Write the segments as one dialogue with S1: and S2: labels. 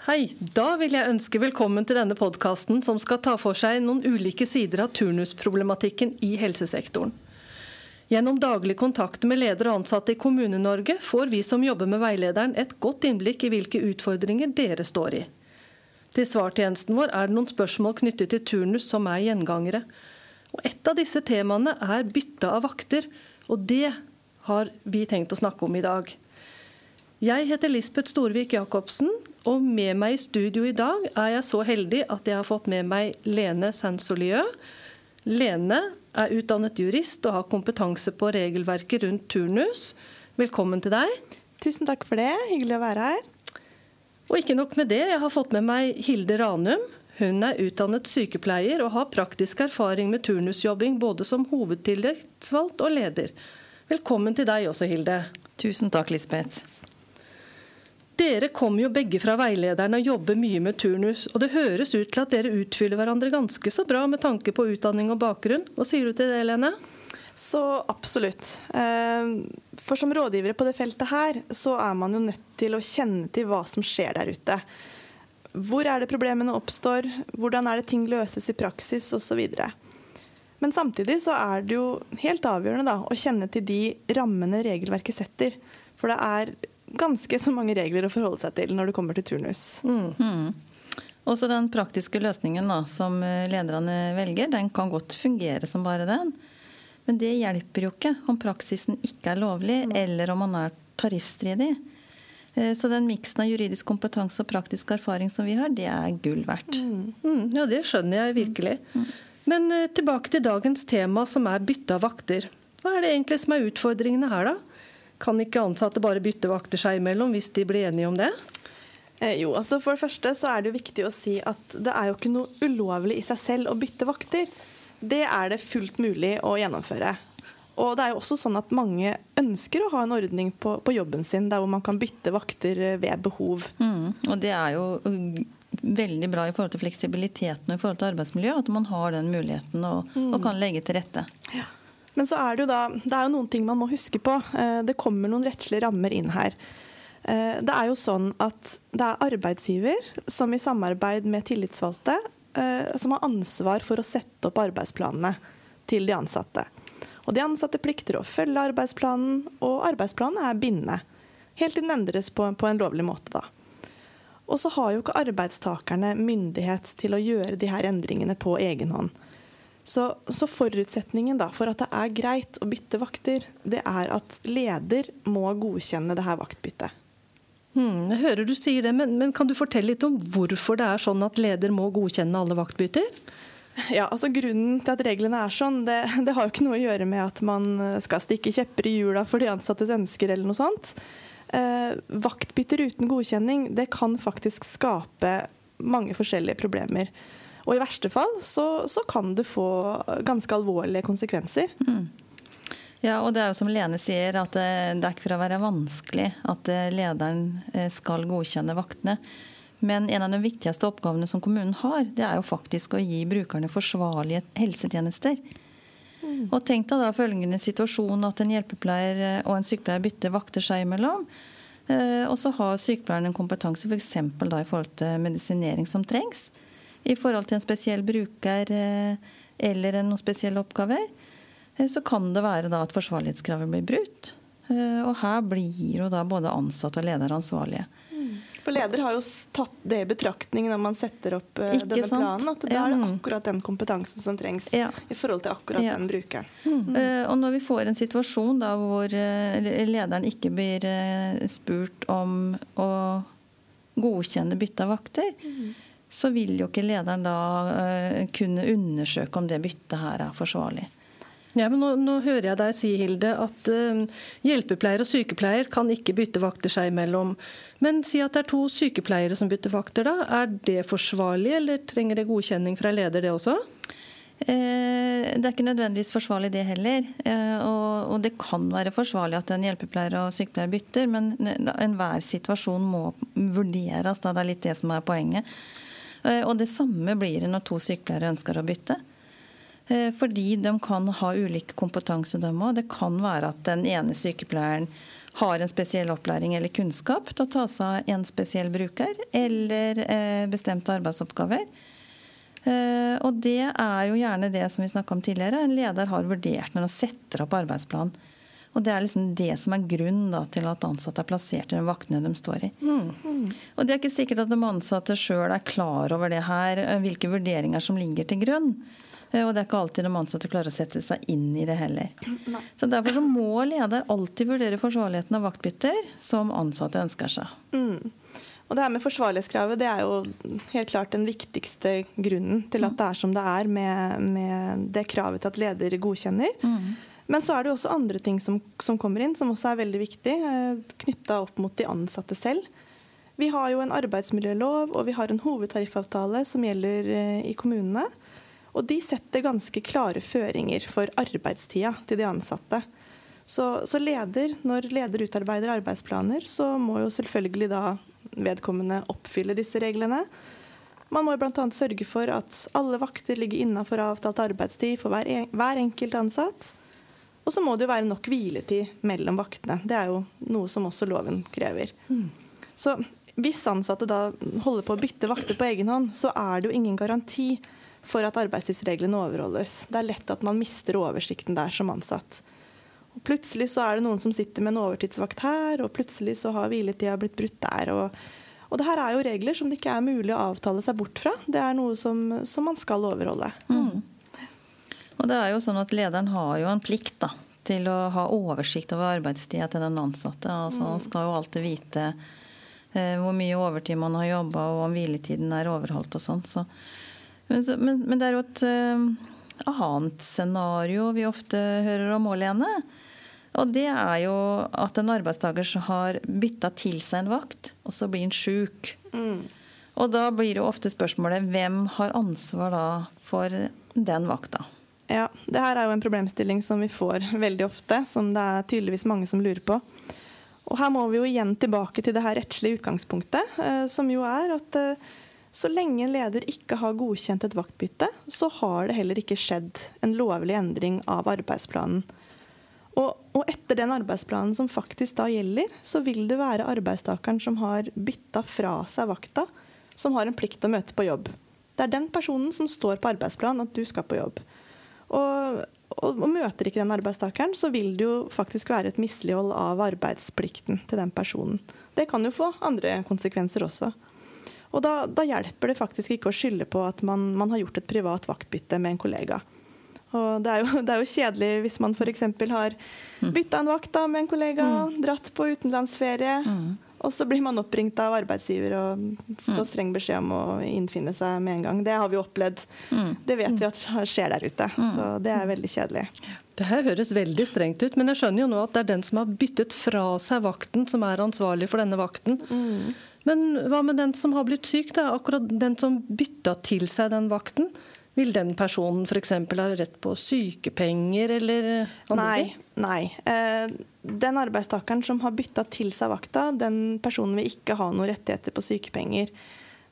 S1: Hei. Da vil jeg ønske velkommen til denne podkasten som skal ta for seg noen ulike sider av turnusproblematikken i helsesektoren. Gjennom daglig kontakt med ledere og ansatte i Kommune-Norge får vi som jobber med veilederen et godt innblikk i hvilke utfordringer dere står i. Til svartjenesten vår er det noen spørsmål knyttet til turnus som er gjengangere. Og Et av disse temaene er bytte av vakter, og det har vi tenkt å snakke om i dag. Jeg heter Lisbeth Storvik Jacobsen, og med meg i studio i dag er jeg så heldig at jeg har fått med meg Lene Sansolieu. Lene er utdannet jurist og har kompetanse på regelverket rundt turnus. Velkommen til deg.
S2: Tusen takk for det. Hyggelig å være her.
S1: Og ikke nok med det, jeg har fått med meg Hilde Ranum. Hun er utdannet sykepleier og har praktisk erfaring med turnusjobbing både som hovedtillitsvalgt og leder. Velkommen til deg også, Hilde.
S3: Tusen takk, Lisbeth.
S1: Dere kommer jo begge fra veilederen og jobber mye med turnus, og det høres ut til at dere utfyller hverandre ganske så bra med tanke på utdanning og bakgrunn. Hva sier du til det, Lene?
S2: Så absolutt. Eh, for som rådgivere på det feltet her, så er man jo nødt til å kjenne til hva som skjer der ute. Hvor er det problemene oppstår, hvordan er det ting løses i praksis osv. Men samtidig så er det jo helt avgjørende da, å kjenne til de rammene regelverket setter. For det er ganske så mange regler å forholde seg til når det kommer til turnus. Mm.
S3: Mm. Også den praktiske løsningen da, som eh, lederne velger, den kan godt fungere som bare den. Men det hjelper jo ikke om praksisen ikke er lovlig, mm. eller om man er tariffstridig. Eh, så den miksen av juridisk kompetanse og praktisk erfaring som vi har, det er gull verdt.
S1: Mm. mm ja, det skjønner jeg virkelig. Mm. Men eh, tilbake til dagens tema, som er bytte av vakter. Hva er det egentlig som er utfordringene her, da? Kan ikke ansatte bare bytte vakter seg imellom hvis de blir enige om det?
S2: Eh, jo, altså For det første så er det jo viktig å si at det er jo ikke noe ulovlig i seg selv å bytte vakter. Det er det fullt mulig å gjennomføre. Og det er jo også sånn at mange ønsker å ha en ordning på, på jobben sin der hvor man kan bytte vakter eh, ved behov.
S3: Mm, og det er jo uh, veldig bra i forhold til fleksibiliteten og i forhold til arbeidsmiljø at man har den muligheten og, mm. og kan legge til rette.
S2: Ja. Men så er det jo da Det er jo noen ting man må huske på. Eh, det kommer noen rettslige rammer inn her. Eh, det er jo sånn at det er arbeidsgiver som i samarbeid med tillitsvalgte eh, som har ansvar for å sette opp arbeidsplanene til de ansatte. Og De ansatte plikter å følge arbeidsplanen, og arbeidsplanen er bindende. Helt til den endres på, på en lovlig måte. da. Og så har jo ikke arbeidstakerne myndighet til å gjøre de her endringene på egen hånd. Så, så, forutsetningen da for at det er greit å bytte vakter, det er at leder må godkjenne det her vaktbyttet.
S1: Hmm, jeg hører du sier det, men, men, kan du fortelle litt om hvorfor det er sånn at leder må godkjenne alle vaktbytter?
S2: Ja, altså Grunnen til at reglene er sånn, det, det har jo ikke noe å gjøre med at man skal stikke kjepper i hjula for de ansattes ønsker eller noe sånt. Eh, vaktbytter uten godkjenning det kan faktisk skape mange forskjellige problemer. Og i verste fall så, så kan det få ganske alvorlige konsekvenser. Mm.
S3: Ja, og det er jo som Lene sier, at det, det er ikke for å være vanskelig at eh, lederen eh, skal godkjenne vaktene. Men en av de viktigste oppgavene som kommunen har, det er jo faktisk å gi brukerne forsvarlige helsetjenester. Mm. Og tenk deg da følgende situasjon at en hjelpepleier eh, og en sykepleier bytter vakter seg imellom. Og så har sykepleieren en kompetanse f.eks. For i forhold til medisinering som trengs i forhold til en spesiell bruker eh, eller noen spesielle oppgaver, eh, så kan det være at forsvarlighetskravet blir brutt. Eh, og her blir jo da både ansatte og leder ansvarlige.
S2: Mm. For leder har jo tatt det i betraktning når man setter opp Ikke denne sant? planen. At det ja. er det akkurat den kompetansen som trengs ja. i forhold til akkurat ja. den brukeren.
S3: Mm. Mm. og når vi får en situasjon da hvor lederen ikke blir spurt om å godkjenne bytte av vakter, mm så vil jo ikke lederen da uh, kunne undersøke om det byttet her er forsvarlig.
S1: Ja, men nå, nå, hører jeg deg si, Hilde, at uh, hjelpepleier og sykepleier kan ikke bytte vakter seg imellom. Men si at det er to sykepleiere som bytter vakter, da. Er det forsvarlig, eller trenger det godkjenning fra leder, det også?
S3: Eh, det er ikke nødvendigvis forsvarlig det heller. Og det kan være forsvarlig at en hjelpepleier og sykepleier bytter, men enhver situasjon må vurderes. Det er litt det som er poenget. Eh, og det samme blir det når to sykepleiere ønsker å bytte. Eh, fordi de kan ha ulik kompetanse, de òg. Det kan være at den ene sykepleieren har en spesiell opplæring eller kunnskap til å ta seg av en spesiell bruker eller eh, bestemte arbeidsoppgaver. Og det er jo gjerne det som vi snakka om tidligere. En leder har vurdert når han setter opp arbeidsplanen. Og Det er liksom det som er grunnen da, til at ansatte er plassert i de vaktene de står i. Mm. Og Det er ikke sikkert at de ansatte sjøl er klar over det her, eh, hvilke vurderinger som ligger til grunn. Eh, og det er ikke alltid de ansatte klarer å sette seg inn i det heller. Nei. Så Derfor så må leder alltid vurdere forsvarligheten av vaktbytter som ansatte ønsker seg. Mm.
S2: Og det her med Forsvarlighetskravet det er jo helt klart den viktigste grunnen til at det er som det er med, med det kravet til at leder godkjenner. Mm. Men så er det også andre ting som, som kommer inn, som også er veldig viktig, eh, knytta opp mot de ansatte selv. Vi har jo en arbeidsmiljølov og vi har en hovedtariffavtale som gjelder eh, i kommunene. Og de setter ganske klare føringer for arbeidstida til de ansatte. Så, så leder, når leder utarbeider arbeidsplaner, så må jo selvfølgelig da vedkommende oppfylle disse reglene. Man må bl.a. sørge for at alle vakter ligger innafor avtalt arbeidstid for hver, en, hver enkelt ansatt. Og så må det jo være nok hviletid mellom vaktene. Det er jo noe som også loven krever. Mm. Så hvis ansatte da holder på å bytte vakter på egen hånd, så er det jo ingen garanti for at arbeidstidsreglene overholdes. Det er lett at man mister oversikten der som ansatt. Og plutselig så er det noen som sitter med en overtidsvakt her, og plutselig så har hviletida blitt brutt der. Og, og det her er jo regler som det ikke er mulig å avtale seg bort fra. Det er noe som, som man skal overholde. Mm.
S3: Og det er jo sånn at Lederen har jo en plikt da, til å ha oversikt over arbeidstida til den ansatte. Altså, mm. Han skal jo alltid vite eh, hvor mye overtid man har jobba, og om hviletiden er overholdt og sånn. Så, men, men, men, det er jo et eh, annet scenario vi ofte hører om òg, Lene. Og det er jo at en arbeidstaker har bytta til seg en vakt, og så blir han sjuk. Mm. Og da blir det ofte spørsmålet hvem har ansvar da for den vakta?
S2: Ja, det her er jo en problemstilling som vi får veldig ofte, som det er tydeligvis mange som lurer på. Og her må vi jo igjen tilbake til det her rettslige utgangspunktet, eh, som jo er at eh, så lenge en leder ikke har godkjent et vaktbytte, så har det heller ikke skjedd en lovlig endring av arbeidsplanen. Og, og, etter den arbeidsplanen som faktisk da gjelder, så vil det være arbeidstakeren som har bytta fra seg vakta, som har en plikt til å møte på jobb. Det er den personen som står på arbeidsplanen at du skal på jobb. Og, og, og møter ikke den arbeidstakeren, så vil det jo faktisk være et mislighold av arbeidsplikten til den personen. Det kan jo få andre konsekvenser også. Og da, da hjelper det faktisk ikke å skylde på at man, man har gjort et privat vaktbytte med en kollega. Og det er, jo, det er jo kjedelig hvis man f.eks. har mm. bytta en vakt da, med en kollega, mm. dratt på utenlandsferie, mm. Og så blir man oppringt av arbeidsgiver og får mm. streng beskjed om å innfinne seg med en gang. Det har vi opplevd. Mm. Det vet vi at skjer der ute. Mm. Så det er veldig kjedelig.
S1: Det her høres veldig strengt ut, men jeg skjønner jo nå at det er den som har byttet fra seg vakten, som er ansvarlig for denne vakten. Men hva med den som har blitt syk, da? Akkurat den som bytta til seg den vakten? Vil den personen f.eks. ha rett på sykepenger eller
S2: andre nei? Nei. Eh, den arbeidstakeren som har bytta til seg vakta, den personen vil ikke ha noen rettigheter på sykepenger.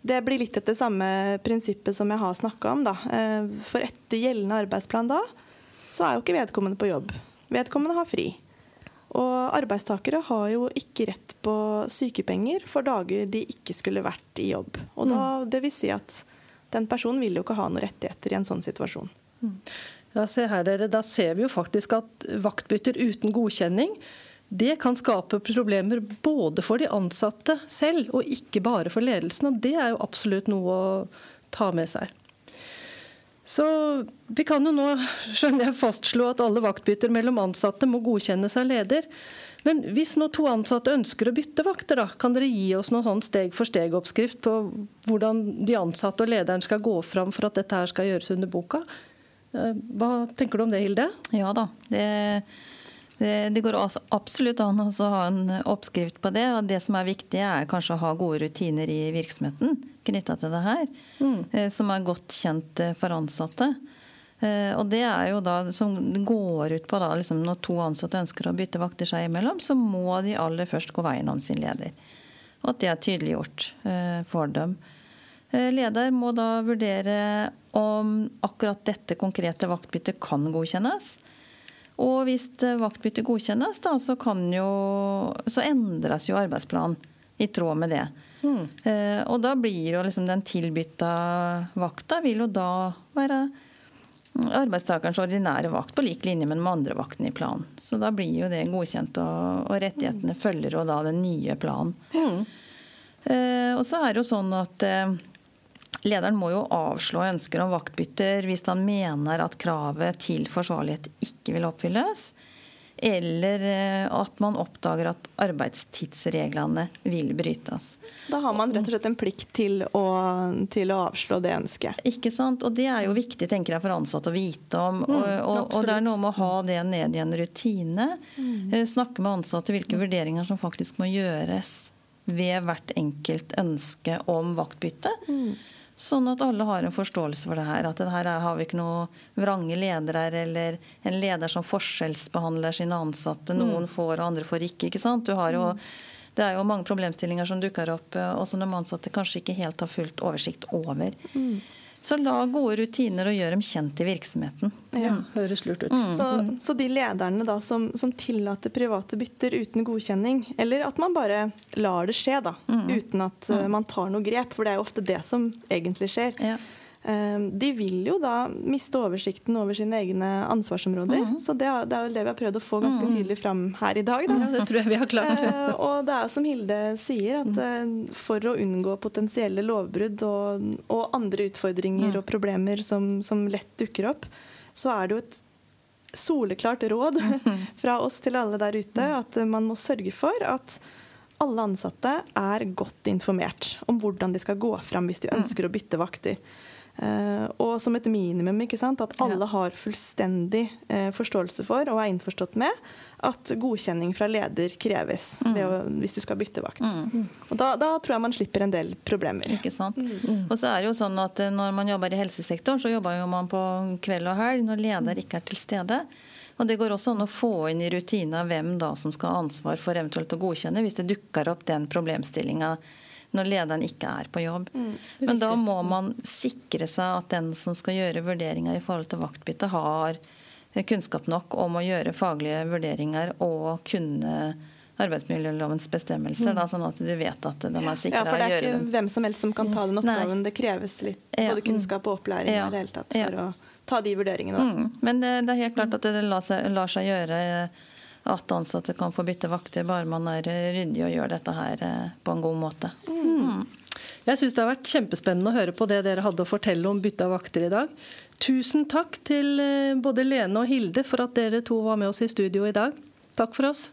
S2: Det blir litt etter samme prinsippet som jeg har snakka om. Da. Eh, for etter gjeldende arbeidsplan da, så er jo ikke vedkommende på jobb. Vedkommende har fri. Og arbeidstakere har jo ikke rett på sykepenger for dager de ikke skulle vært i jobb. Og da, mm. det vil si at den personen vil jo ikke ha noen rettigheter i en sånn situasjon.
S1: Mm. Ja, se her dere, Da ser vi jo faktisk at vaktbytter uten godkjenning det kan skape problemer både for de ansatte selv og ikke bare for ledelsen. og Det er jo absolutt noe å ta med seg. Så vi kan jo nå skjønner jeg, fastslå at alle vaktbytter mellom ansatte må godkjennes av leder. Men hvis nå to ansatte ønsker å bytte vakter, da, kan dere gi oss noen sånn steg-for-steg-oppskrift på hvordan de ansatte og lederen skal gå fram for at dette her skal gjøres under boka? Eh, hva tenker du om det, Hilde?
S3: Ja da. Det, det, det går absolutt an å ha en oppskrift på det. og Det som er viktig, er kanskje å ha gode rutiner i virksomheten knytta til det her. Mm. Eh, som er godt kjent eh, for ansatte. Eh, og det er jo da som går ut på da, liksom Når to ansatte ønsker å bytte vakter seg imellom, så må de aller først gå veien om sin leder. Og at det er tydeliggjort for dem. Leder må da vurdere om akkurat dette konkrete vaktbyttet kan godkjennes. Og hvis vaktbytte godkjennes, da, så, jo, så endres jo arbeidsplanen i tråd med det. Mm. Eh, og da blir jo liksom den tilbytta vakta vil jo da være arbeidstakerens ordinære vakt på lik linje med de andre vaktene i planen. Så da blir jo det godkjent, og, og rettighetene følger jo da den nye planen. Mm. Eh, og så er det jo sånn at eh, lederen må jo avslå ønsker om vaktbytter hvis han mener at kravet til forsvarlighet ikke vil oppfylles eller eh, at man oppdager at arbeidstidsreglene vil brytes.
S2: Da har man rett og slett en plikt til å, til å avslå det ønsket.
S3: Ikke sant? Og Det er jo viktig tenker jeg, for ansatte å vite om. Mm, og, og, og, Det er noe med å ha det ned i en rutine. Mm. Eh, snakke med ansatte hvilke vurderinger som faktisk må gjøres ved hvert enkelt ønske om vaktbytte. Mm. Sånn at alle har en forståelse for det her. At det her har vi ikke noe vrange ledere eller en leder som forskjellsbehandler sine ansatte. Mm. Noen får og andre får ikke. ikke sant? Jo, mm. det er jo mange problemstillinger som dukker opp, eh, og som de ansatte kanskje ikke helt har fullt oversikt over. Mm. Så la gode rutiner og gjør dem kjent i virksomheten.
S1: Ja, høres lurt ut.
S2: Mm. Så, så, de lederne da som, som, tillater private bytter uten godkjenning, eller at man bare lar det skje da, mm. uten at mm. man tar noe grep, for det er jo ofte det som egentlig skjer. Ja. Ehm, de vil jo da miste oversikten over sine egne ansvarsområder. Mm. Så det, det, er jo det vi har prøvd å få ganske mm. tydelig fram her i dag. Da.
S1: Ja, det tror jeg vi har klart.
S2: Eh, og det er som Hilde sier, at mm. eh, for å unngå potensielle lovbrudd og, og andre utfordringer mm. og problemer som, som, lett dukker opp, så er det jo et soleklart råd mm. fra oss til alle der ute at man må sørge for at alle ansatte er godt informert om hvordan de skal gå fram hvis de ønsker å bytte vakter. Uh, og som et minimum ikke sant, at alle har fullstendig uh, forståelse for og er innforstått med at godkjenning fra leder kreves mm. å, hvis du skal bytte vakt. Mm. Og da, da, tror jeg man slipper en del problemer.
S3: Ikke sant. Mm. Og så er det jo sånn at eh, Når man jobber i helsesektoren, så jobber jo man på kveld og helg når leder ikke er til stede. Og Det går også an å få inn i rutina hvem da som skal ha ansvar for eventuelt å godkjenne hvis det dukker opp den problemstillinga når lederen ikke er på jobb. Mm, Men da må man sikre seg at den som skal gjøre vurderinger i forhold til vaktbytte, har kunnskap nok om å gjøre faglige vurderinger og kunne arbeidsmiljølovens bestemmelser, mm. da, sånn at du vet at de er sikra
S2: ja, for Det er ikke hvem som helst som kan ta den oppgaven. Det kreves litt både kunnskap og opplæring ja. i det hele tatt for ja. å ta de vurderingene. Mm.
S3: Men det, det, er helt klart at det lar seg, lar seg gjøre at ansatte kan få bytte vakter, bare man er ryddig og gjør dette her eh, på en god måte. Mm.
S1: Jeg syns det har vært kjempespennende å høre på det dere hadde å fortelle om bytte av vakter i dag. Tusen takk til eh, både Lene og Hilde for at dere to var med oss i studio i dag. Takk for oss.